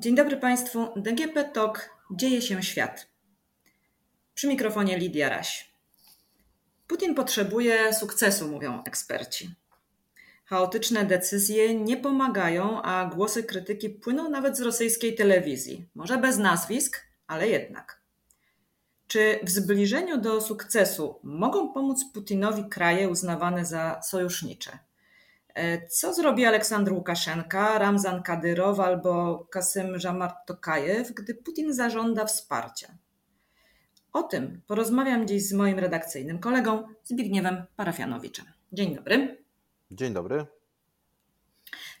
Dzień dobry Państwu. DGP TOK. Dzieje się świat. Przy mikrofonie Lidia Raś. Putin potrzebuje sukcesu, mówią eksperci. Chaotyczne decyzje nie pomagają, a głosy krytyki płyną nawet z rosyjskiej telewizji. Może bez nazwisk, ale jednak. Czy w zbliżeniu do sukcesu mogą pomóc Putinowi kraje uznawane za sojusznicze? E, co zrobi Aleksandr Łukaszenka, Ramzan Kadyrow albo Kasym Żamart Tokajew, gdy Putin zażąda wsparcia? O tym porozmawiam dziś z moim redakcyjnym kolegą Zbigniewem Parafianowiczem. Dzień dobry. Dzień dobry.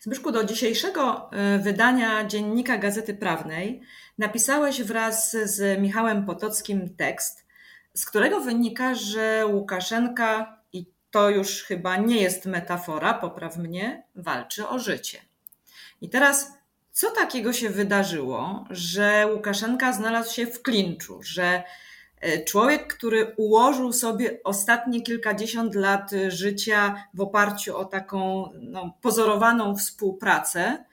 Zbyszku, do dzisiejszego e, wydania Dziennika Gazety Prawnej napisałeś wraz z Michałem Potockim tekst, z którego wynika, że Łukaszenka to już chyba nie jest metafora, popraw mnie, walczy o życie. I teraz, co takiego się wydarzyło, że Łukaszenka znalazł się w klinczu, że e, człowiek, który ułożył sobie ostatnie kilkadziesiąt lat życia w oparciu o taką no, pozorowaną współpracę,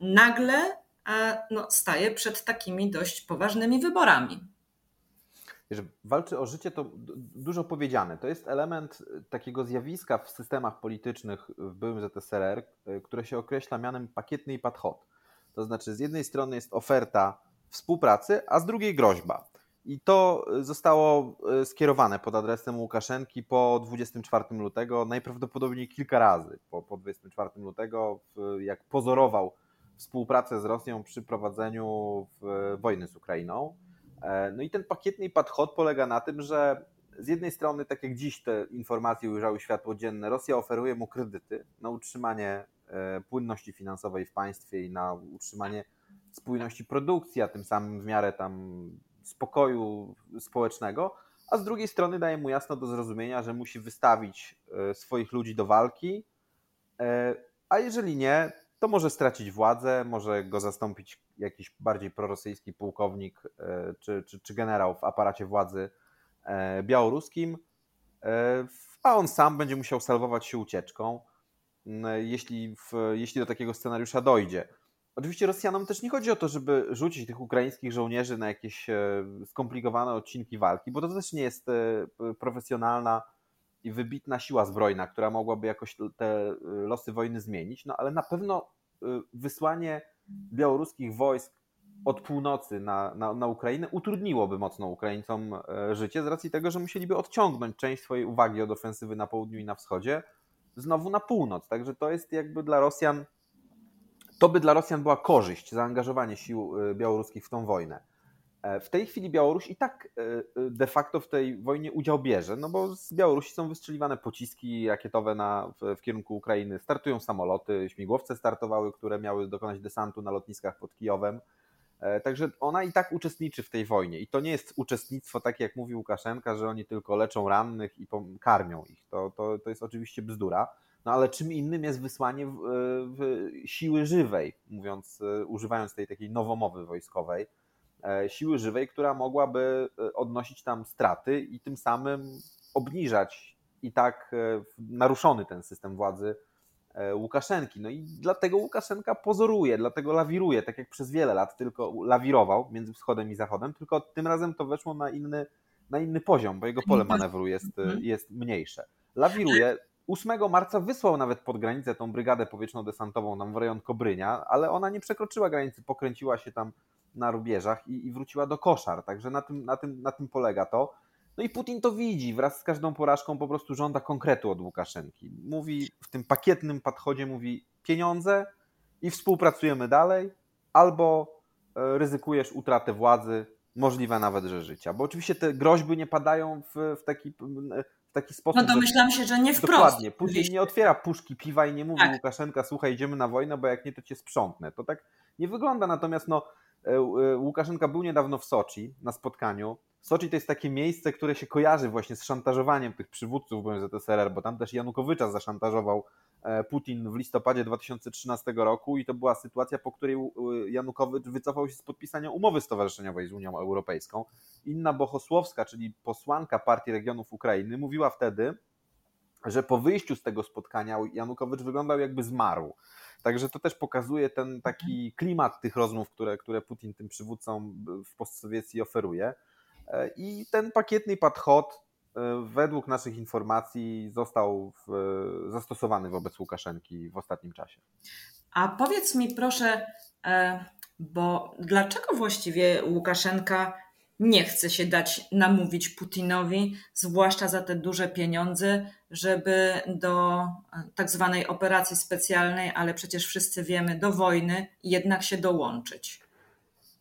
nagle no, staje przed takimi dość poważnymi wyborami że walczy o życie, to dużo powiedziane. To jest element e, takiego zjawiska w systemach politycznych w byłym ZSRR, e, które się określa mianem pakietny podchod. To znaczy, z jednej strony jest oferta współpracy, a z drugiej groźba. I to e, zostało skierowane pod adresem Łukaszenki po 24 lutego, najprawdopodobniej kilka razy po, po 24 lutego, jak pozorował współpracę z Rosją przy prowadzeniu wojny z Ukrainą. E, no i ten pakietny podchod polega na tym, że z jednej strony, tak jak dziś te informacje ujrzały światło dzienne, Rosja oferuje mu kredyty na utrzymanie e, płynności finansowej w państwie i na utrzymanie spójności produkcji, a tym samym w miarę tam spokoju społecznego, a z drugiej strony daje mu jasno do zrozumienia, że musi wystawić e, swoich ludzi do walki, a jeżeli nie, to może stracić władzę, może go zastąpić jakiś bardziej prorosyjski pułkownik e, czy, czy, czy generał w aparacie władzy e, białoruskim, e, a on sam będzie musiał salwować się ucieczką, jeśli, w, jeśli do takiego scenariusza dojdzie. Oczywiście Rosjanom też nie chodzi o to, żeby rzucić tych ukraińskich żołnierzy na jakieś skomplikowane odcinki walki, bo to też nie jest profesjonalna i wybitna siła zbrojna, która mogłaby jakoś te losy wojny zmienić, no ale na pewno wysłanie białoruskich wojsk od północy na, na, na Ukrainę utrudniłoby mocno Ukraińcom e, życie z racji tego, że musieliby odciągnąć część swojej uwagi od ofensywy na południu i na wschodzie znowu na północ. Także to jest jakby dla Rosjan, to by dla Rosjan była korzyść, zaangażowanie sił e, białoruskich w tą wojnę. E, w tej chwili Białoruś i tak de facto w tej wojnie udział bierze, no bo z Białorusi są wystrzeliwane pociski rakietowe na, w, w, kierunku Ukrainy, startują samoloty, śmigłowce startowały, które miały dokonać desantu na lotniskach pod Kijowem. E, także ona i tak uczestniczy w tej wojnie. I to nie jest uczestnictwo, takie jak mówi Łukaszenka, że oni tylko leczą rannych i karmią ich. To, to, to jest oczywiście bzdura. No ale czym innym jest wysłanie w, w siły żywej, mówiąc, e, używając tej takiej nowomowy wojskowej E, siły żywej, która mogłaby e, odnosić tam straty i tym samym obniżać i tak e, naruszony ten system władzy Łukaszenki. No i dlatego Łukaszenka pozoruje, dlatego lawiruje, tak jak przez wiele lat tylko lawirował między wschodem i zachodem, tylko tym razem to weszło na inny, na inny poziom, bo jego pole manewru jest, mhm. jest mniejsze. Lawiruje. 8 marca wysłał nawet pod granicę tą brygadę powietrzno-desantową nam w rejon Kobrynia, ale ona nie przekroczyła granicy, pokręciła się tam na rubieżach i, i wróciła do koszar. Także na tym, na, tym, na tym polega to. No i Putin to widzi, wraz z każdą porażką po prostu żąda konkretu od Łukaszenki. Mówi w tym pakietnym podchodzie, mówi pieniądze i współpracujemy dalej, albo e, ryzykujesz utratę władzy, możliwe nawet, że życia. Bo oczywiście te groźby nie padają w, w taki w taki sposób. No domyślam się, że nie wprost. Dokładnie. Putin nie otwiera puszki piwa i nie mówi tak. Łukaszenka, słuchaj, idziemy na wojnę, bo jak nie, to cię sprzątnę. To tak nie wygląda. Natomiast no, Łukaszenka był niedawno w Soczi na spotkaniu. Soczi to jest takie miejsce, które się kojarzy właśnie z szantażowaniem tych przywódców ZSRR, bo tam też Janukowycza zaszantażował e, Putin w listopadzie 2013 roku i to była sytuacja, po której Janukowycz wycofał się z podpisania umowy stowarzyszeniowej z Unią Europejską. Inna Bohosłowska, czyli posłanka Partii Regionów Ukrainy, mówiła wtedy, że po wyjściu z tego spotkania Janukowycz wyglądał jakby zmarł. Także to też pokazuje ten taki klimat tych rozmów, które, które Putin tym przywódcom w postsowiecji oferuje. E, I ten pakietny podchod e, według naszych informacji został w, zastosowany wobec Łukaszenki w ostatnim czasie. A powiedz mi proszę, e, bo dlaczego właściwie Łukaszenka nie chce się dać namówić Putinowi, zwłaszcza za te duże pieniądze, żeby do tak zwanej operacji specjalnej, ale przecież wszyscy wiemy, do wojny jednak się dołączyć?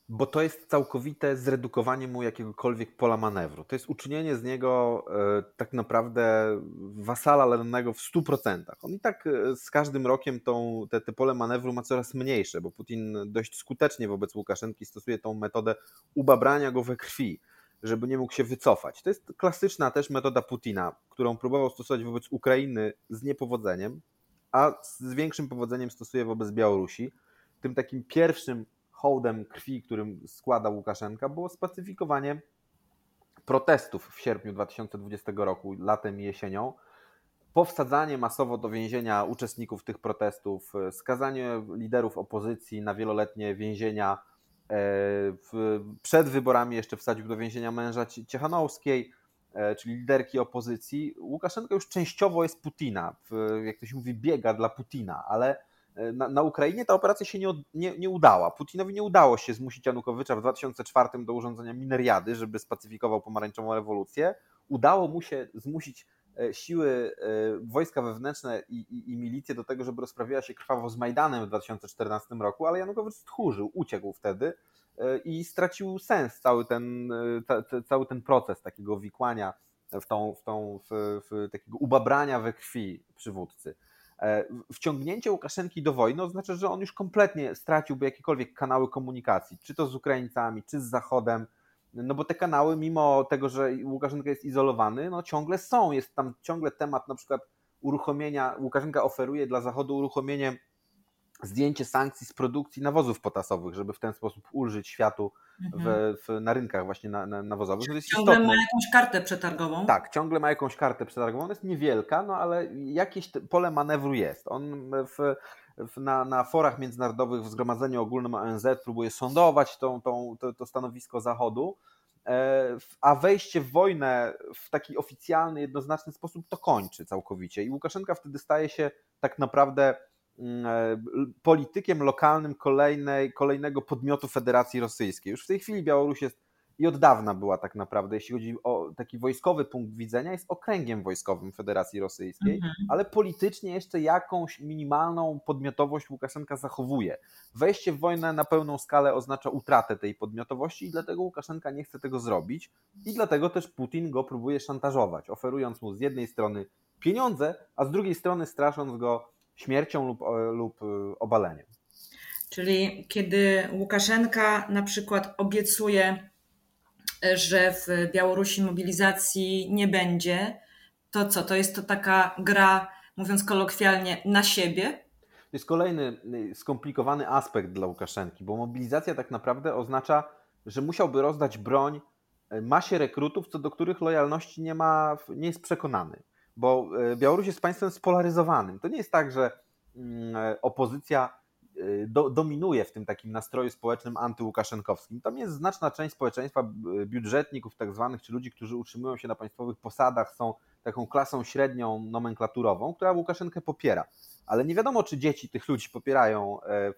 Bo to jest całkowite zredukowanie mu jakiegokolwiek pola manewru. To jest uczynienie z niego e, tak naprawdę wasala lennego w 100%. On i tak e, z każdym rokiem tą, te, te pole manewru ma coraz mniejsze, bo Putin dość skutecznie wobec Łukaszenki stosuje tą metodę ubabrania go we krwi, żeby nie mógł się wycofać. To jest klasyczna też metoda Putina, którą próbował stosować wobec Ukrainy z niepowodzeniem, a z większym powodzeniem stosuje wobec Białorusi. Tym takim pierwszym hołdem krwi, którym składa Łukaszenka, było spacyfikowanie protestów w sierpniu 2020 roku, latem i jesienią, powsadzanie masowo do więzienia uczestników tych protestów, skazanie liderów opozycji na wieloletnie więzienia. E, przed wyborami jeszcze wsadził do więzienia męża Ciechanowskiej, e, czyli liderki opozycji. Łukaszenka już częściowo jest Putina, jak to się mówi, biega dla Putina, ale na, na, Ukrainie ta operacja się nie, nie, nie, udała. Putinowi nie udało się zmusić Janukowycza w 2004 do urządzenia mineriady, żeby spacyfikował pomarańczową rewolucję. Udało mu się zmusić e, siły e, wojska wewnętrzne i, i, i milicję do tego, żeby rozprawiała się krwawo z Majdanem w 2014 roku, ale Janukowicz stchórzył, uciekł wtedy e, i stracił sens cały ten, cały ten proces takiego wikłania w tą, w tą w, w takiego ubabrania we krwi przywódcy. E, wciągnięcie Łukaszenki do wojny oznacza, że on już kompletnie straciłby jakiekolwiek kanały komunikacji, czy to z Ukraińcami, czy z Zachodem, no bo te kanały, mimo tego, że Łukaszenka jest izolowany, no ciągle są. Jest tam ciągle temat na przykład uruchomienia, Łukaszenka oferuje dla Zachodu uruchomienie zdjęcie sankcji z produkcji nawozów potasowych, żeby w ten sposób ulżyć światu w, mhm. w, na rynkach właśnie na, na, nawozowych. Ciągle istotne. ma jakąś kartę przetargową. Tak, ciągle ma jakąś kartę przetargową. Ona jest niewielka, no ale jakieś pole manewru jest. On w, w, na, na forach międzynarodowych w Zgromadzeniu Ogólnym ONZ próbuje sądować tą, tą, to, to stanowisko Zachodu, e, a wejście w wojnę w taki oficjalny, jednoznaczny sposób to kończy całkowicie. I Łukaszenka wtedy staje się tak naprawdę politykiem lokalnym kolejnej, kolejnego podmiotu Federacji Rosyjskiej. Już w tej chwili Białoruś jest i od dawna była tak naprawdę, jeśli chodzi o taki wojskowy punkt widzenia, jest okręgiem wojskowym Federacji Rosyjskiej, mhm. ale politycznie jeszcze jakąś minimalną podmiotowość Łukaszenka zachowuje. Wejście w wojnę na pełną skalę oznacza utratę tej podmiotowości i dlatego Łukaszenka nie chce tego zrobić i dlatego też Putin go próbuje szantażować, oferując mu z jednej strony pieniądze, a z drugiej strony strasząc go śmiercią lub, lub y, obaleniem. Czyli kiedy Łukaszenka na przykład obiecuje, że w Białorusi mobilizacji nie będzie, to co? To jest to taka gra, mówiąc kolokwialnie, na siebie? To jest kolejny y, skomplikowany aspekt dla Łukaszenki, bo mobilizacja tak naprawdę oznacza, że musiałby rozdać broń masie rekrutów, co do których lojalności nie ma, nie jest przekonany bo e, Białoruś jest państwem spolaryzowanym. To nie jest tak, że mm, e, opozycja e, do, dominuje w tym takim nastroju społecznym antyłukaszenkowskim. Tam jest znaczna część społeczeństwa, budżetników tak zwanych, czy ludzi, którzy utrzymują się na państwowych posadach, są taką klasą średnią nomenklaturową, która Łukaszenkę popiera ale nie wiadomo, czy dzieci tych ludzi popierają e,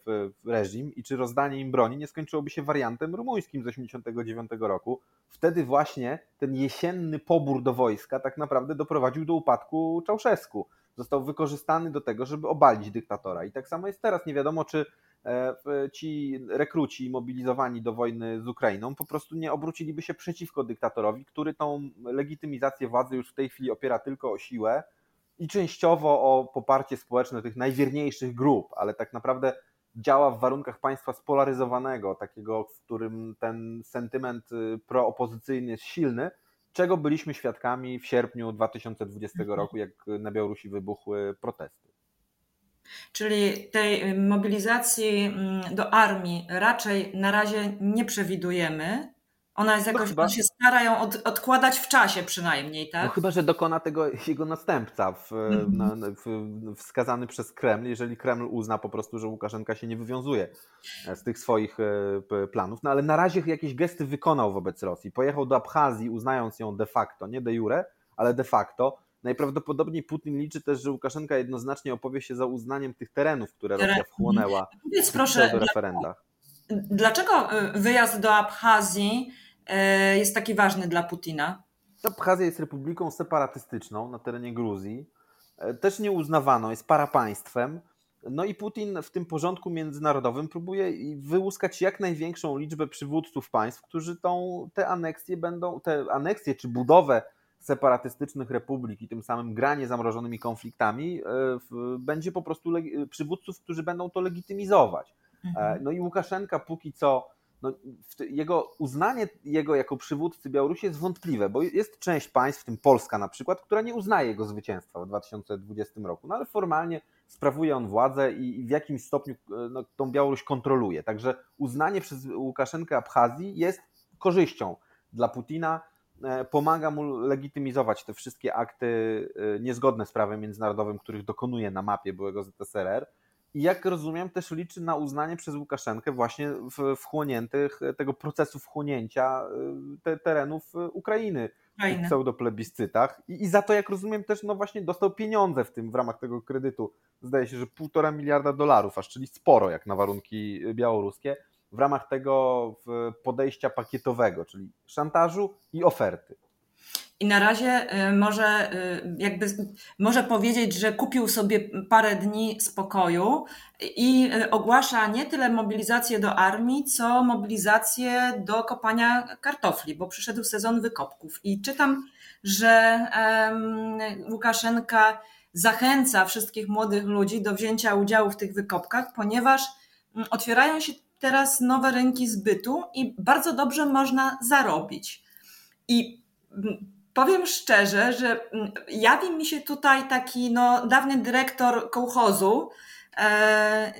reżim i czy rozdanie im broni nie skończyłoby się wariantem rumuńskim z 1989 roku. Wtedy właśnie ten jesienny pobór do wojska tak naprawdę doprowadził do upadku Czałszewsku. Został wykorzystany do tego, żeby obalić dyktatora. I tak samo jest teraz. Nie wiadomo, czy e, ci rekruci mobilizowani do wojny z Ukrainą po prostu nie obróciliby się przeciwko dyktatorowi, który tą legitymizację władzy już w tej chwili opiera tylko o siłę i częściowo o poparcie społeczne tych najwierniejszych grup, ale tak naprawdę działa w warunkach państwa spolaryzowanego, takiego, w którym ten sentyment y, proopozycyjny jest silny, czego byliśmy świadkami w sierpniu 2020 mhm. roku, jak na Białorusi wybuchły protesty. Czyli tej y, mobilizacji mm, do armii raczej na razie nie przewidujemy, Ona jest jakoś, no chyba, się stara ją od, odkładać w czasie przynajmniej, tak? No chyba, że dokona tego jego następca w, mm. na, w, wskazany przez Kreml, jeżeli Kreml uzna po prostu, że Łukaszenka się nie wywiązuje e, z tych swoich e, planów. No ale na razie jakieś gesty wykonał wobec Rosji. Pojechał do Abchazji, uznając ją de facto, nie de jure, ale de facto. Najprawdopodobniej Putin liczy też, że Łukaszenka jednoznacznie opowie się za uznaniem tych terenów, które Rosja wchłonęła Powiedz proszę, w referendach. Dlaczego y, wyjazd do Abchazji jest taki ważny dla Putina? Abchazja jest republiką separatystyczną na terenie Gruzji. E, też nieuznawaną, jest parapaństwem. No i Putin w tym porządku międzynarodowym próbuje wyłuskać jak największą liczbę przywódców państw, którzy tą, te aneksje będą, te aneksje czy budowę separatystycznych republik i tym samym granie zamrożonymi konfliktami e, będzie po prostu przywódców, którzy będą to legitymizować. Mhm. E, no i Łukaszenka póki co, no, jego uznanie jego jako przywódcy Białorusi jest wątpliwe, bo jest część państw, w tym Polska na przykład, która nie uznaje jego zwycięstwa w 2020 roku, no ale formalnie sprawuje on władzę i w jakimś stopniu e, no, tą Białoruś kontroluje. Także uznanie przez Łukaszenkę Abchazji jest korzyścią dla Putina, e, pomaga mu legitymizować te wszystkie akty niezgodne z prawem międzynarodowym, których dokonuje na mapie byłego ZSRR i jak rozumiem, też liczy na uznanie przez Łukaszenkę właśnie w, wchłoniętych tego procesu wchłonięcia y, te, terenów y, Ukrainy w pseudoplebiscytach. I, I za to, jak rozumiem, też no właśnie dostał pieniądze w tym w ramach tego kredytu. Zdaje się, że półtora miliarda dolarów, aż czyli sporo jak na warunki białoruskie, w ramach tego podejścia pakietowego, czyli szantażu i oferty. I na razie y, może y, jakby może powiedzieć, że kupił sobie parę dni spokoju i y, ogłasza nie tyle mobilizację do armii, co mobilizację do kopania kartofli, bo przyszedł sezon wykopków. I czytam, że Łukaszenka zachęca wszystkich młodych ludzi do wzięcia udziału w tych wykopkach, ponieważ mm, otwierają się teraz nowe rynki zbytu i bardzo dobrze można zarobić. I mm, Powiem szczerze, że mm, jawi mi się tutaj taki no, dawny dyrektor kołchozu e,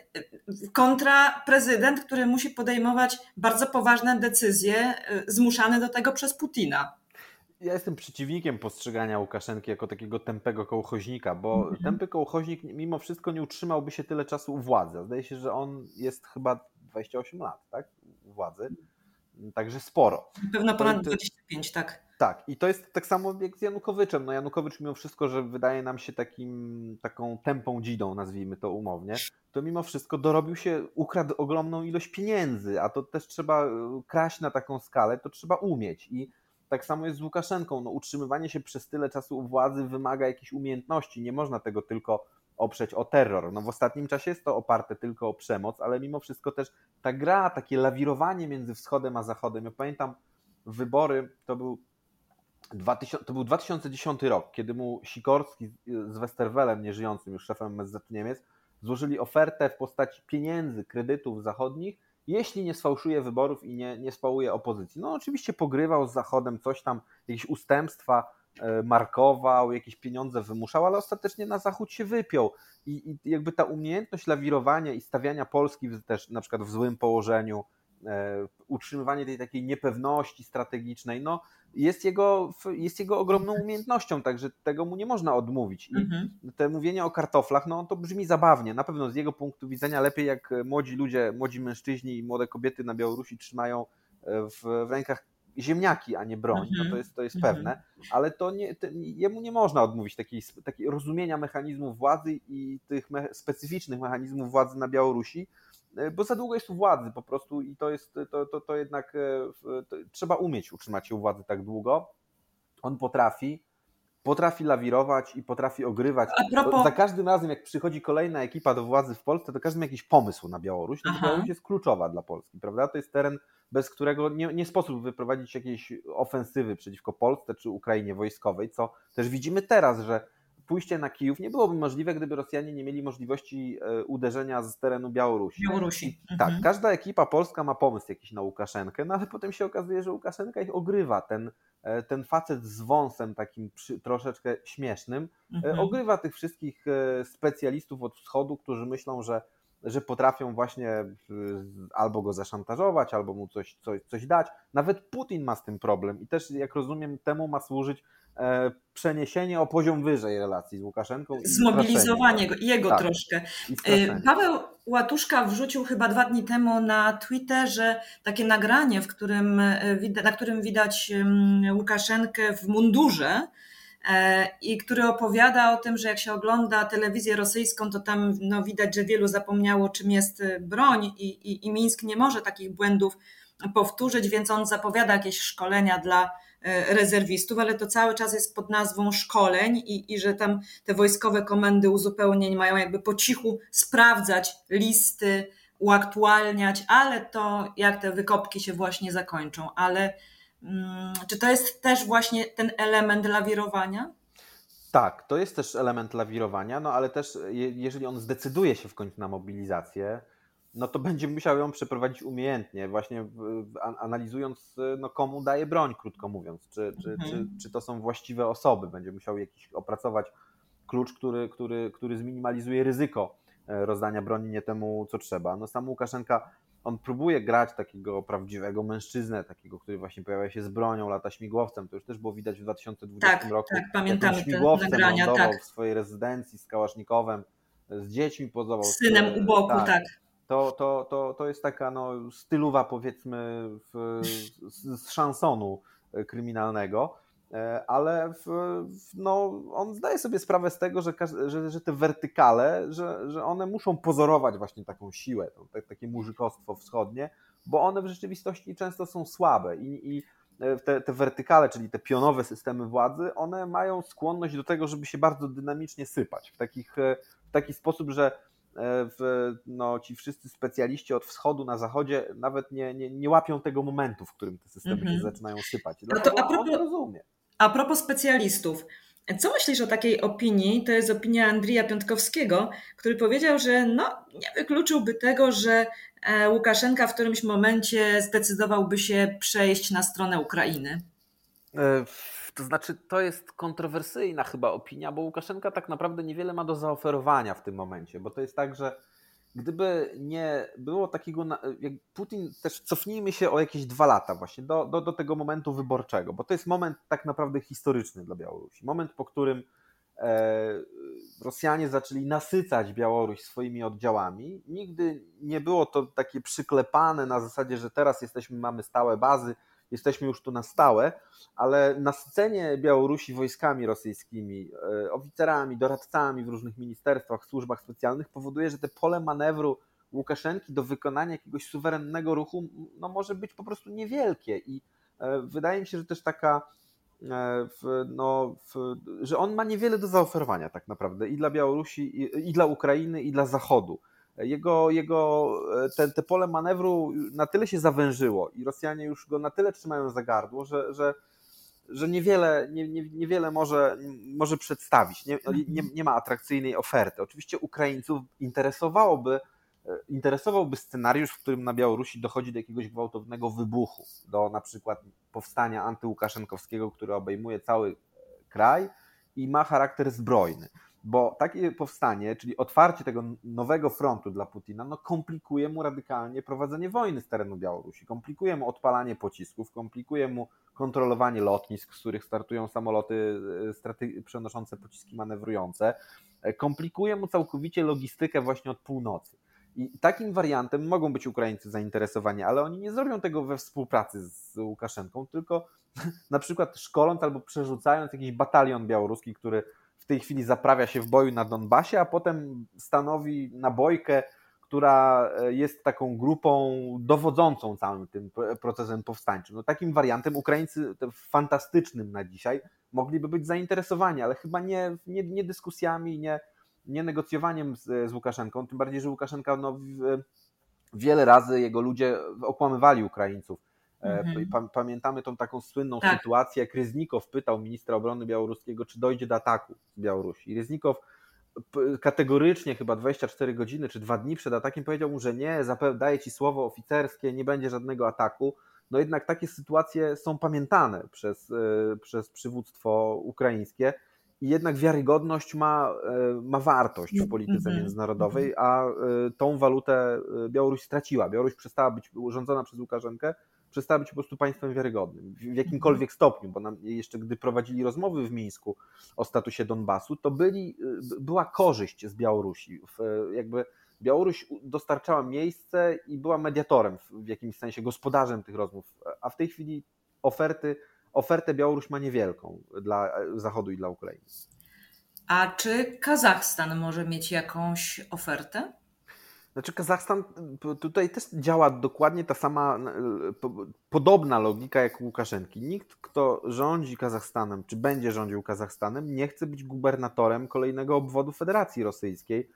kontra prezydent, który musi podejmować bardzo poważne decyzje, e, zmuszany do tego przez Putina. Ja jestem przeciwnikiem postrzegania Łukaszenki jako takiego tępego kołchoźnika, bo mhm. tępy kołchoźnik mimo wszystko nie utrzymałby się tyle czasu u władzy. Zdaje się, że on jest chyba 28 lat, tak? U władzy. Także sporo. Pewno ponad 25, tak. Tak, i to jest tak samo jak z Janukowiczem. No Janukowicz mimo wszystko, że wydaje nam się takim, taką tępą dzidą, nazwijmy to umownie, to mimo wszystko dorobił się, ukradł ogromną ilość pieniędzy, a to też trzeba e, kraść na taką skalę, to trzeba umieć. I tak samo jest z Łukaszenką. No, utrzymywanie się przez tyle czasu u władzy wymaga jakichś umiejętności. Nie można tego tylko oprzeć o terror. No w ostatnim czasie jest to oparte tylko o przemoc, ale mimo wszystko też ta gra, takie lawirowanie między wschodem a zachodem. Ja pamiętam wybory, to był 2000, to był 2010 rok, kiedy mu Sikorski z Westerwelem, nieżyjącym już szefem MSZ Niemiec, złożyli ofertę w postaci pieniędzy, kredytów zachodnich, jeśli nie sfałszuje wyborów i nie, nie spałuje opozycji. No oczywiście pogrywał z Zachodem, coś tam, jakieś ustępstwa e, markował, jakieś pieniądze wymuszał, ale ostatecznie na Zachód się wypiął. I, i jakby ta umiejętność lawirowania i stawiania Polski też na przykład w złym położeniu, utrzymywanie tej takiej niepewności strategicznej, no jest jego, jest jego ogromną umiejętnością, także tego mu nie można odmówić. I mhm. te mówienie o kartoflach, no to brzmi zabawnie. Na pewno z jego punktu widzenia lepiej jak młodzi ludzie, młodzi mężczyźni i młode kobiety na Białorusi trzymają e, w, w rękach ziemniaki, a nie broń. No to mhm. jest, to jest mhm. pewne, ale to, nie, to jemu nie można odmówić takiej, takiej rozumienia mechanizmów władzy i tych me specyficznych mechanizmów władzy na Białorusi, E, bo za długo jest u władzy po prostu i to jest, to, to, to jednak e, to trzeba umieć utrzymać się u władzy tak długo. On potrafi, potrafi lawirować i potrafi ogrywać. Propos... Za każdym razem, jak przychodzi kolejna ekipa do władzy w Polsce, to każdy ma jakiś pomysł na Białoruś. No Białoruś jest kluczowa dla Polski, prawda? To jest teren, bez którego nie, nie sposób wyprowadzić jakiejś ofensywy przeciwko Polsce czy Ukrainie wojskowej, co też widzimy teraz, że pójście na Kijów nie byłoby możliwe, gdyby Rosjanie nie mieli możliwości e, uderzenia z terenu Białorusi. Białorusi. Tak, mhm. każda ekipa polska ma pomysł jakiś na Łukaszenkę, no ale potem się okazuje, że Łukaszenka ich ogrywa. Ten, e, ten facet z wąsem takim przy, troszeczkę śmiesznym, e, mhm. ogrywa tych wszystkich specjalistów od wschodu, którzy myślą, że że potrafią właśnie albo go zaszantażować, albo mu coś, coś, coś dać. Nawet Putin ma z tym problem i też, jak rozumiem, temu ma służyć e, przeniesienie o poziom wyżej relacji z Łukaszenką. Zmobilizowanie go, jego tak, troszkę. E, Paweł Łatuszka wrzucił chyba dwa dni temu na Twitterze takie nagranie, w którym, e, na którym widać Łukaszenkę w mundurze, E, i który opowiada o tym, że jak się ogląda telewizję rosyjską, to tam no, widać, że wielu zapomniało, czym jest y, broń i, i, i Mińsk nie może takich błędów powtórzyć, więc on zapowiada jakieś szkolenia dla y, rezerwistów, ale to cały czas jest pod nazwą szkoleń i, i że tam te wojskowe komendy uzupełnień mają jakby po cichu sprawdzać listy, uaktualniać, ale to jak te wykopki się właśnie zakończą, ale czy to jest też właśnie ten element lawirowania? Tak, to jest też element lawirowania, no ale też jeżeli on zdecyduje się w końcu na mobilizację, no to będzie musiał ją przeprowadzić umiejętnie, właśnie analizując, no, komu daje broń, krótko mówiąc, czy, czy, mhm. czy, czy to są właściwe osoby. Będzie musiał jakiś opracować klucz, który, który, który zminimalizuje ryzyko e, rozdania broni nie temu, co trzeba. No sam Łukaszenka on próbuje grać takiego prawdziwego mężczyznę, takiego, który właśnie pojawia się z bronią, lata śmigłowcem. To już też było widać w 2020 tak, roku. Tak, pamiętamy śmigłowcem te nagrania, tak. w swojej rezydencji z Kałasznikowem, z dziećmi pozował. Z synem u boku, tak. tak. To, to, to, to jest taka no, stylowa powiedzmy w, z, z szansonu kryminalnego. E, ale w, no, on zdaje sobie sprawę z tego, że, że, że te wertykale, że, że one muszą pozorować właśnie taką siłę, to, takie murzykostwo wschodnie, bo one w rzeczywistości często są słabe i, i e, te, te wertykale, czyli te pionowe systemy władzy, one mają skłonność do tego, żeby się bardzo dynamicznie sypać w, takich, e, w taki sposób, że w, no, ci wszyscy specjaliści od wschodu na zachodzie nawet nie, nie, nie łapią tego momentu, w którym te systemy mm -hmm. się mhm. zaczynają sypać. Dlatego no to a propos, on rozumie. A propos specjalistów. Co myślisz o takiej opinii? To jest opinia Andrija Piątkowskiego, który powiedział, że no, nie wykluczyłby tego, że e, Łukaszenka w którymś momencie zdecydowałby się przejść na stronę Ukrainy. E, to znaczy, to jest kontrowersyjna chyba opinia, bo Łukaszenka tak naprawdę niewiele ma do zaoferowania w tym momencie, bo to jest tak, że gdyby nie było takiego, jak Putin, też cofnijmy się o jakieś dwa lata właśnie do, do, do tego momentu wyborczego, bo to jest moment tak naprawdę historyczny dla Białorusi. Moment, po którym e, Rosjanie zaczęli nasycać Białoruś swoimi oddziałami. Nigdy nie było to takie przyklepane na zasadzie, że teraz jesteśmy, mamy stałe bazy, jesteśmy już tu na stałe, ale nasycenie Białorusi wojskami rosyjskimi, e, oficerami, doradcami w różnych ministerstwach, służbach specjalnych powoduje, że te pole manewru Łukaszenki do wykonania jakiegoś suwerennego ruchu no, może być po prostu niewielkie. I e, wydaje mi się, że też taka e, w, no, w, że on ma niewiele do zaoferowania tak naprawdę i dla Białorusi, i, i dla Ukrainy, i dla Zachodu jego, jego te, te pole manewru na tyle się zawężyło i Rosjanie już go na tyle trzymają za gardło, że, że, że niewiele, nie, nie, niewiele może, może przedstawić. Nie, nie, nie ma atrakcyjnej oferty. Oczywiście Ukraińców interesowałoby, interesowałby scenariusz, w którym na Białorusi dochodzi do jakiegoś gwałtownego wybuchu, do na przykład powstania antyłukaszenkowskiego, które obejmuje cały kraj i ma charakter zbrojny bo takie powstanie, czyli otwarcie tego nowego frontu dla Putina, no komplikuje mu radykalnie prowadzenie wojny z terenu Białorusi, komplikuje mu odpalanie pocisków, komplikuje mu kontrolowanie lotnisk, z których startują samoloty e, przenoszące pociski manewrujące, e, komplikuje mu całkowicie logistykę właśnie od północy. I takim wariantem mogą być Ukraińcy zainteresowani, ale oni nie zrobią tego we współpracy z Łukaszenką, tylko na przykład szkoląc albo przerzucając jakiś batalion białoruski, który tej chwili zaprawia się w boju na Donbasie, a potem stanowi nabojkę, która e, jest taką grupą dowodzącą całym tym procesem powstańczym. No, takim wariantem Ukraińcy, fantastycznym na dzisiaj, mogliby być zainteresowani, ale chyba nie, nie, nie dyskusjami, nie, nie negocjowaniem z, z Łukaszenką, tym bardziej, że Łukaszenka no, wiele razy jego ludzie okłamywali Ukraińców mhm. Pamiętamy tą taką słynną tak. sytuację, jak Ryznikow pytał ministra obrony białoruskiego, czy dojdzie do ataku z Białorusi. Ryznikow kategorycznie, chyba 24 godziny czy dwa dni przed atakiem, powiedział mu, że nie, daję ci słowo oficerskie, nie będzie żadnego ataku. No jednak takie sytuacje są pamiętane przez, e, przez przywództwo ukraińskie i jednak wiarygodność ma, e, ma wartość w polityce -hmm. międzynarodowej, a e, tą walutę Białoruś straciła. Białoruś przestała być urządzona przez Łukaszenkę, przestała być po prostu państwem wiarygodnym w jakimkolwiek stopniu, bo nam jeszcze gdy prowadzili rozmowy w Mińsku o statusie Donbasu, to byli, była korzyść z Białorusi. Jakby Białoruś dostarczała miejsce i była mediatorem w jakimś sensie, gospodarzem tych rozmów, a w tej chwili oferty, ofertę Białoruś ma niewielką dla Zachodu i dla Ukrainy. A czy Kazachstan może mieć jakąś ofertę? Znaczy Kazachstan tutaj też działa dokładnie ta sama, podobna logika jak Łukaszenki. Nikt, kto rządzi Kazachstanem, czy będzie rządził Kazachstanem, nie chce być gubernatorem kolejnego obwodu Federacji Rosyjskiej,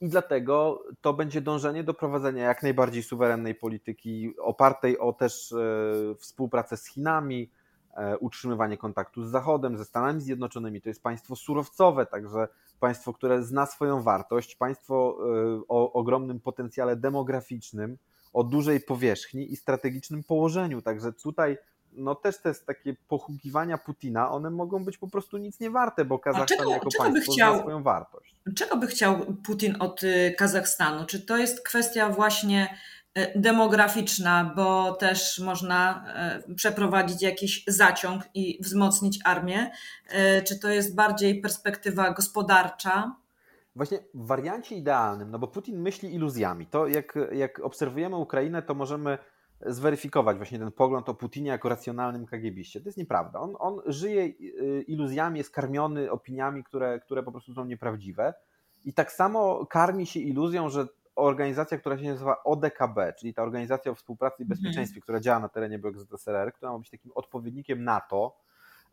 i dlatego to będzie dążenie do prowadzenia jak najbardziej suwerennej polityki, opartej o też e, współpracę z Chinami, e, utrzymywanie kontaktu z Zachodem, ze Stanami Zjednoczonymi. To jest państwo surowcowe, także państwo, które zna swoją wartość, państwo e, o ogromnym potencjale demograficznym, o dużej powierzchni i strategicznym położeniu. Także tutaj no też te takie pochukiwania Putina, one mogą być po prostu nic nie warte, bo Kazachstan czego, jako czego państwo chciał, swoją wartość. Czego by chciał Putin od y, Kazachstanu? Czy to jest kwestia właśnie y, demograficzna, bo też można y, przeprowadzić jakiś zaciąg i wzmocnić armię? Czy to jest bardziej perspektywa gospodarcza? Właśnie w wariancie idealnym, no bo Putin myśli iluzjami. To jak, jak obserwujemy Ukrainę, to możemy zweryfikować właśnie ten pogląd o Putinie jako racjonalnym KGBiście. To jest nieprawda. On, on żyje iluzjami, jest karmiony opiniami, które, które po prostu są nieprawdziwe. I tak samo karmi się iluzją, że organizacja, która się nazywa ODKB, czyli ta organizacja o współpracy i bezpieczeństwie, mhm. która działa na terenie byłego ZSRR, która ma być takim odpowiednikiem NATO,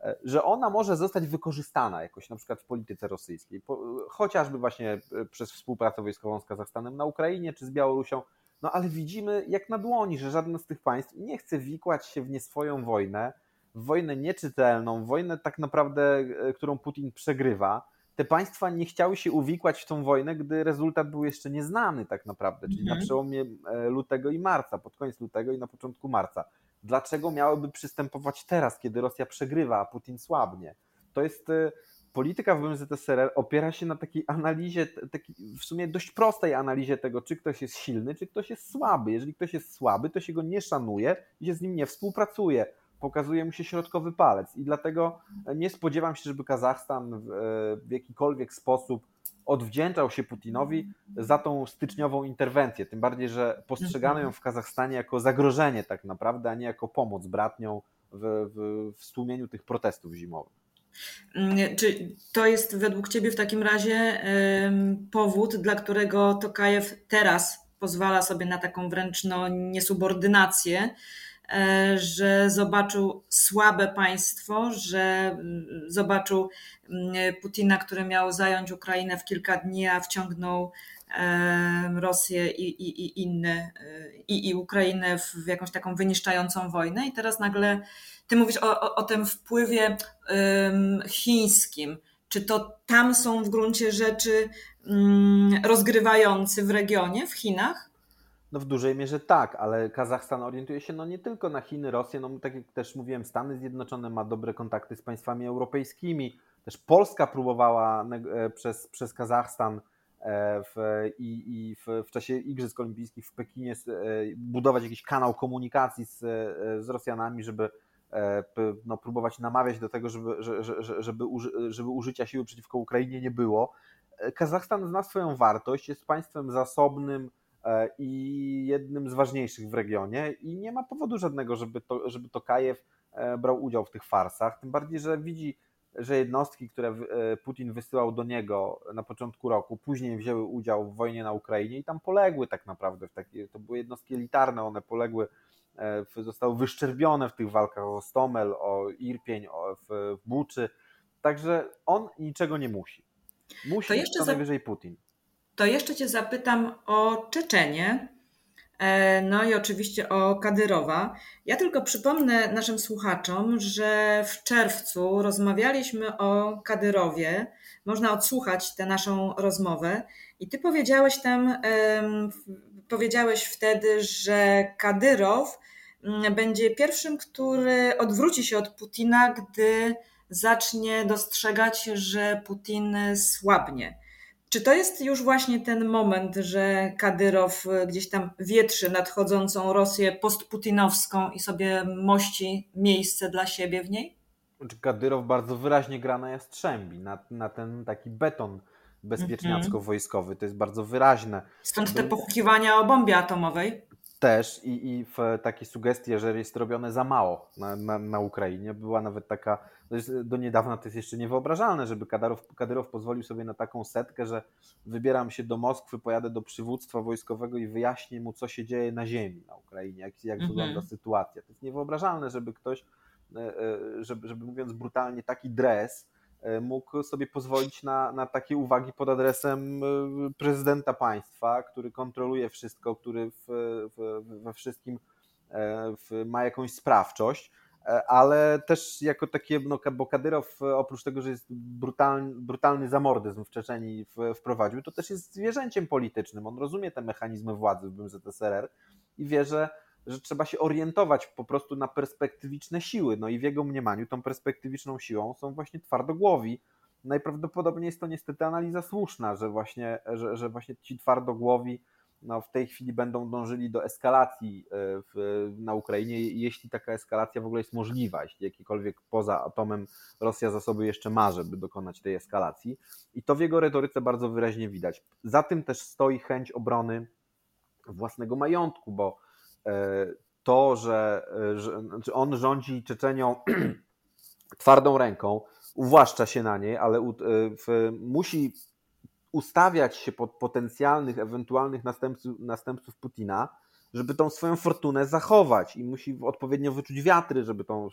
e, że ona może zostać wykorzystana jakoś na przykład w polityce rosyjskiej, chociażby właśnie e, przez współpracę wojskową z Kazachstanem na Ukrainie czy z Białorusią, no ale widzimy jak na dłoni, że żadne z tych państw nie chce wikłać się w nie swoją wojnę, w wojnę nieczytelną, wojnę tak naprawdę, e, którą Putin przegrywa. Te państwa nie chciały się uwikłać w tą wojnę, gdy rezultat był jeszcze nieznany tak naprawdę, czyli mhm. na przełomie e, lutego i marca, pod koniec lutego i na początku marca. Dlaczego miałyby przystępować teraz, kiedy Rosja przegrywa, a Putin słabnie? To jest e, polityka w ZSRR opiera się na takiej analizie, w sumie dość prostej analizie tego, czy ktoś jest silny, czy ktoś jest słaby. Jeżeli ktoś jest słaby, to się go nie szanuje i się z nim nie współpracuje. Pokazuje mu się środkowy palec. I dlatego nie spodziewam się, żeby Kazachstan w, w jakikolwiek sposób odwdzięczał się Putinowi za tą styczniową interwencję. Tym bardziej, że postrzegano ją w Kazachstanie jako zagrożenie tak naprawdę, a nie jako pomoc bratnią w, w, w stłumieniu tych protestów zimowych. Mm, czy to jest według Ciebie w takim razie powód, dla którego Tokajew teraz pozwala sobie na taką wręcz no, niesubordynację, e, że zobaczył słabe państwo, że mm, zobaczył mm, Putina, który miał zająć Ukrainę w kilka dni, a wciągnął Rosję i, i, i inne, e, i, i Ukrainę w jakąś taką wyniszczającą wojnę i teraz nagle ty mówisz o, o, o tym wpływie um, chińskim. Czy to tam są w gruncie rzeczy um, rozgrywający w regionie, w Chinach? No w dużej mierze tak, ale Kazachstan orientuje się no nie tylko na Chiny, Rosję, no tak jak też mówiłem, Stany Zjednoczone ma dobre kontakty z państwami europejskimi. Też Polska próbowała e, przez, przez Kazachstan e, w, i, i w, w, czasie Igrzysk Olimpijskich w Pekinie e, budować jakiś kanał komunikacji z, z Rosjanami, żeby no, próbować namawiać do tego, żeby, żeby, żeby, użycia siły przeciwko Ukrainie nie było. Kazachstan zna swoją wartość, jest państwem zasobnym i jednym z ważniejszych w regionie i nie ma powodu żadnego, żeby to, żeby to Kajew brał udział w tych farsach. Tym bardziej, że widzi, że jednostki, które Putin wysyłał do niego na początku roku, później wzięły udział w wojnie na Ukrainie i tam poległy tak naprawdę. Takie, to były jednostki elitarne, one poległy E, zostały wyszczerbione w tych walkach o Stomel, o Irpień, o, w, w Buczy. Także on niczego nie musi. Musi to jeszcze co najwyżej Putin. To jeszcze Cię zapytam o Czeczenie. E, no i oczywiście o Kadyrowa. Ja tylko przypomnę naszym słuchaczom, że w czerwcu rozmawialiśmy o Kadyrowie. Można odsłuchać tę naszą rozmowę. I ty powiedziałeś tam, powiedziałeś wtedy, że Kadyrow mm, będzie pierwszym, który odwróci się od Putina, gdy zacznie dostrzegać, że Putin słabnie. Czy to jest już właśnie ten moment, że Kadyrow gdzieś tam wietrzy nadchodzącą Rosję postputinowską i sobie mości miejsce dla siebie w niej? Czy Kadyrow bardzo wyraźnie gra na Jastrzębi, na, na ten taki beton bezpieczniacko-wojskowy. To jest bardzo wyraźne. Stąd te pochukiwania o bombie atomowej? Też i, i w takie sugestie, że jest robione za mało na, na, na Ukrainie. Była nawet taka, do niedawna to jest jeszcze niewyobrażalne, żeby Kadyrow, Kadyrow pozwolił sobie na taką setkę, że wybieram się do Moskwy, pojadę do przywództwa wojskowego i wyjaśnię mu, co się dzieje na ziemi na Ukrainie, jak, jak mhm. wygląda sytuacja. To jest niewyobrażalne, żeby ktoś, e, e, żeby, żeby mówiąc brutalnie, taki dres E, mógł sobie pozwolić na, na takie uwagi pod adresem prezydenta państwa, który kontroluje wszystko, który w, w, we wszystkim w, ma jakąś sprawczość, ale też jako takie, no, bo Kadyrow oprócz tego, że jest brutalny, brutalny zamordyzm w Czeczeni wprowadził, to też jest zwierzęciem politycznym. On rozumie te mechanizmy władzy w ZSRR i wie, że że trzeba się orientować po prostu na perspektywiczne siły. No i w jego mniemaniu tą perspektywiczną siłą są właśnie twardogłowi. Najprawdopodobniej jest to niestety analiza słuszna, że właśnie, że, że właśnie ci twardogłowi no, w tej chwili będą dążyli do eskalacji e, w, na Ukrainie, jeśli taka eskalacja w ogóle jest możliwa, jeśli jakikolwiek poza atomem Rosja zasoby jeszcze ma, żeby dokonać tej eskalacji. I to w jego retoryce bardzo wyraźnie widać. Za tym też stoi chęć obrony własnego majątku, bo E, to, że, e, że znaczy on rządzi Czeczenią twardą ręką, uwłaszcza się na niej, ale w, musi ustawiać się pod potencjalnych, ewentualnych następców, następców Putina, żeby tą swoją fortunę zachować i musi odpowiednio wyczuć wiatry, żeby tą,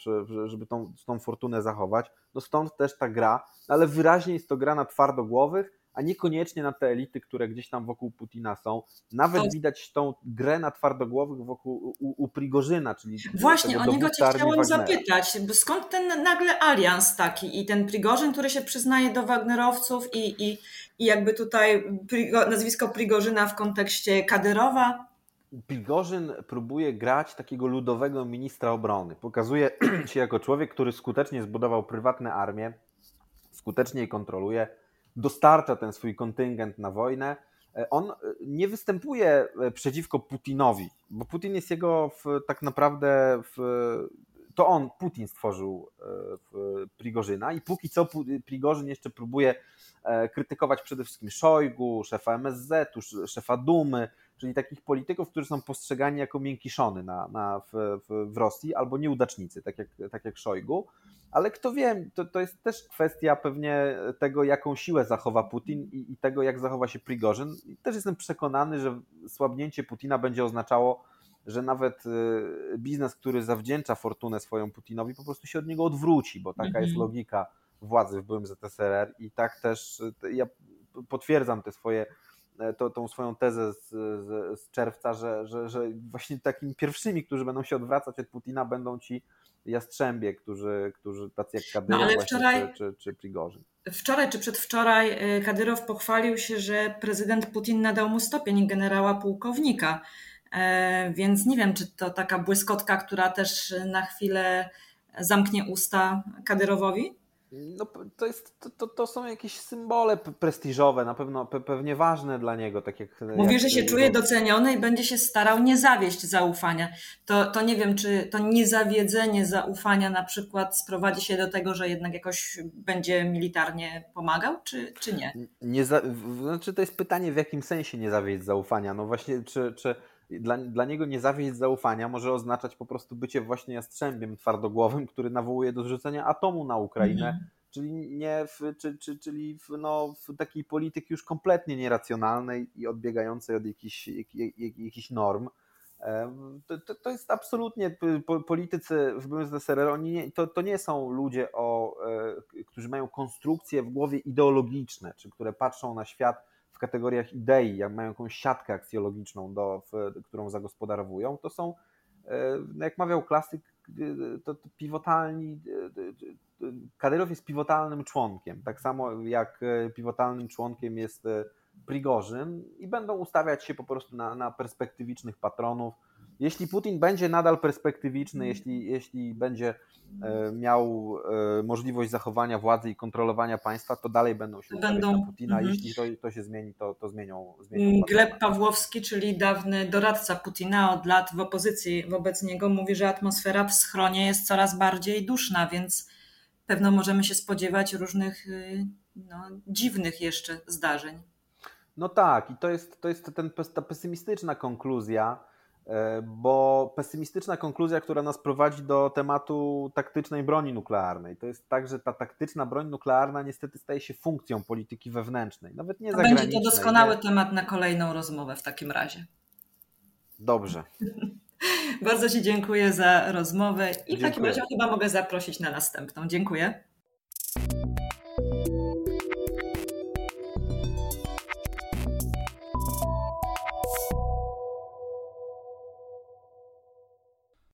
żeby tą, tą fortunę zachować. No stąd też ta gra, ale wyraźnie jest to gra na twardogłowych, a niekoniecznie na te elity, które gdzieś tam wokół Putina są. Nawet to... widać tą grę na twardogłowych wokół u, u Prigorzyna, czyli Właśnie, o niego cię chciałam zapytać, skąd ten nagle alians taki i ten Prigorzyn, który się przyznaje do Wagnerowców i, i, i jakby tutaj nazwisko Prigorzyna w kontekście Kadyrowa? Prigorzyn próbuje grać takiego ludowego ministra obrony. Pokazuje się jako człowiek, który skutecznie zbudował prywatne armię, skutecznie je kontroluje, dostarcza ten swój kontyngent na wojnę. E, on e, nie występuje e, przeciwko Putinowi, bo Putin jest jego w, tak naprawdę w, to on, Putin stworzył Prigorzyna i póki co Prigorzyn jeszcze próbuje krytykować przede wszystkim Szojgu, szefa MSZ, szefa Dumy, czyli takich polityków, którzy są postrzegani jako miękiszony na, na, w, w, Rosji albo nieudacznicy, tak jak, tak jak Szojgu. Ale kto wie, to, to jest też kwestia pewnie tego, jaką siłę zachowa Putin i, i tego, jak zachowa się Prigorzyn. I też jestem przekonany, że słabnięcie Putina będzie oznaczało, że nawet y, biznes, który zawdzięcza fortunę swoją Putinowi, po prostu się od niego odwróci, bo taka -hmm. jest mhm. logika władzy w byłym ZSRR i tak też y, ja potwierdzam te swoje to, tą swoją tezę z, z, z czerwca, że, że, że właśnie takimi pierwszymi, którzy będą się odwracać od Putina, będą ci jastrzębie, którzy, którzy tacy jak Kadyrow no, wczoraj, czy, czy, czy Prigorzyn. Wczoraj czy przedwczoraj e, Kadyrow pochwalił się, że prezydent Putin nadał mu stopień generała pułkownika. E, więc nie wiem, czy to taka błyskotka, która też na chwilę zamknie usta Kadyrowowi? No, to, jest, to, to, to, są jakieś symbole prestiżowe, na pewno pe, pewnie ważne dla niego. Tak jak, Mówi, jak, że się czuje doceniony i będzie się starał nie zawieść zaufania. To, to nie wiem, czy to niezawiedzenie zaufania na przykład sprowadzi się do tego, że jednak jakoś będzie militarnie pomagał, czy, czy nie? nie za, znaczy to jest pytanie, w jakim sensie nie zawieść zaufania. No właśnie, czy, czy dla, dla niego nie zawieść zaufania może oznaczać po prostu bycie właśnie jastrzębiem twardogłowym, który nawołuje do zrzucenia atomu na Ukrainę, mm. czyli nie w, czy, czy, czyli w, no, w takiej polityki już kompletnie nieracjonalnej i odbiegającej od jakichś, jak, jak, jakichś norm. To, to, jest absolutnie politycy w ZSRR, oni nie, to, to nie są ludzie, o, e, którzy mają konstrukcje w głowie ideologiczne, czy które patrzą na świat w kategoriach idei, jak mają jakąś siatkę aksjologiczną, do, w, którą zagospodarowują, to są, e, no jak mawiał klasyk, e, to, to pivotalni, e, Kadyrow jest pivotalnym członkiem, tak samo jak pivotalnym członkiem jest Prigorzyn i będą ustawiać się po prostu na, na perspektywicznych patronów, jeśli Putin będzie nadal perspektywiczny, jeśli, jeśli będzie e, miał e, możliwość zachowania władzy i kontrolowania państwa, to dalej będą się będą na Putina. Mhm. Jeśli to, to się zmieni, to, to zmienią, zmienią Gleb Pawłowski, czyli dawny doradca Putina od lat w opozycji wobec niego, mówi, że atmosfera w schronie jest coraz bardziej duszna, więc pewno możemy się spodziewać różnych y, no, dziwnych jeszcze zdarzeń. No tak, i to jest, to jest ten, ta pesymistyczna konkluzja, bo pesymistyczna konkluzja, która nas prowadzi do tematu taktycznej broni nuklearnej. To jest tak, że ta taktyczna broń nuklearna niestety staje się funkcją polityki wewnętrznej, nawet nie zagranicznej. Będzie to doskonały nie? temat na kolejną rozmowę w takim razie. Dobrze. Bardzo Ci dziękuję za rozmowę i dziękuję. w takim razie chyba mogę zaprosić na następną. Dziękuję.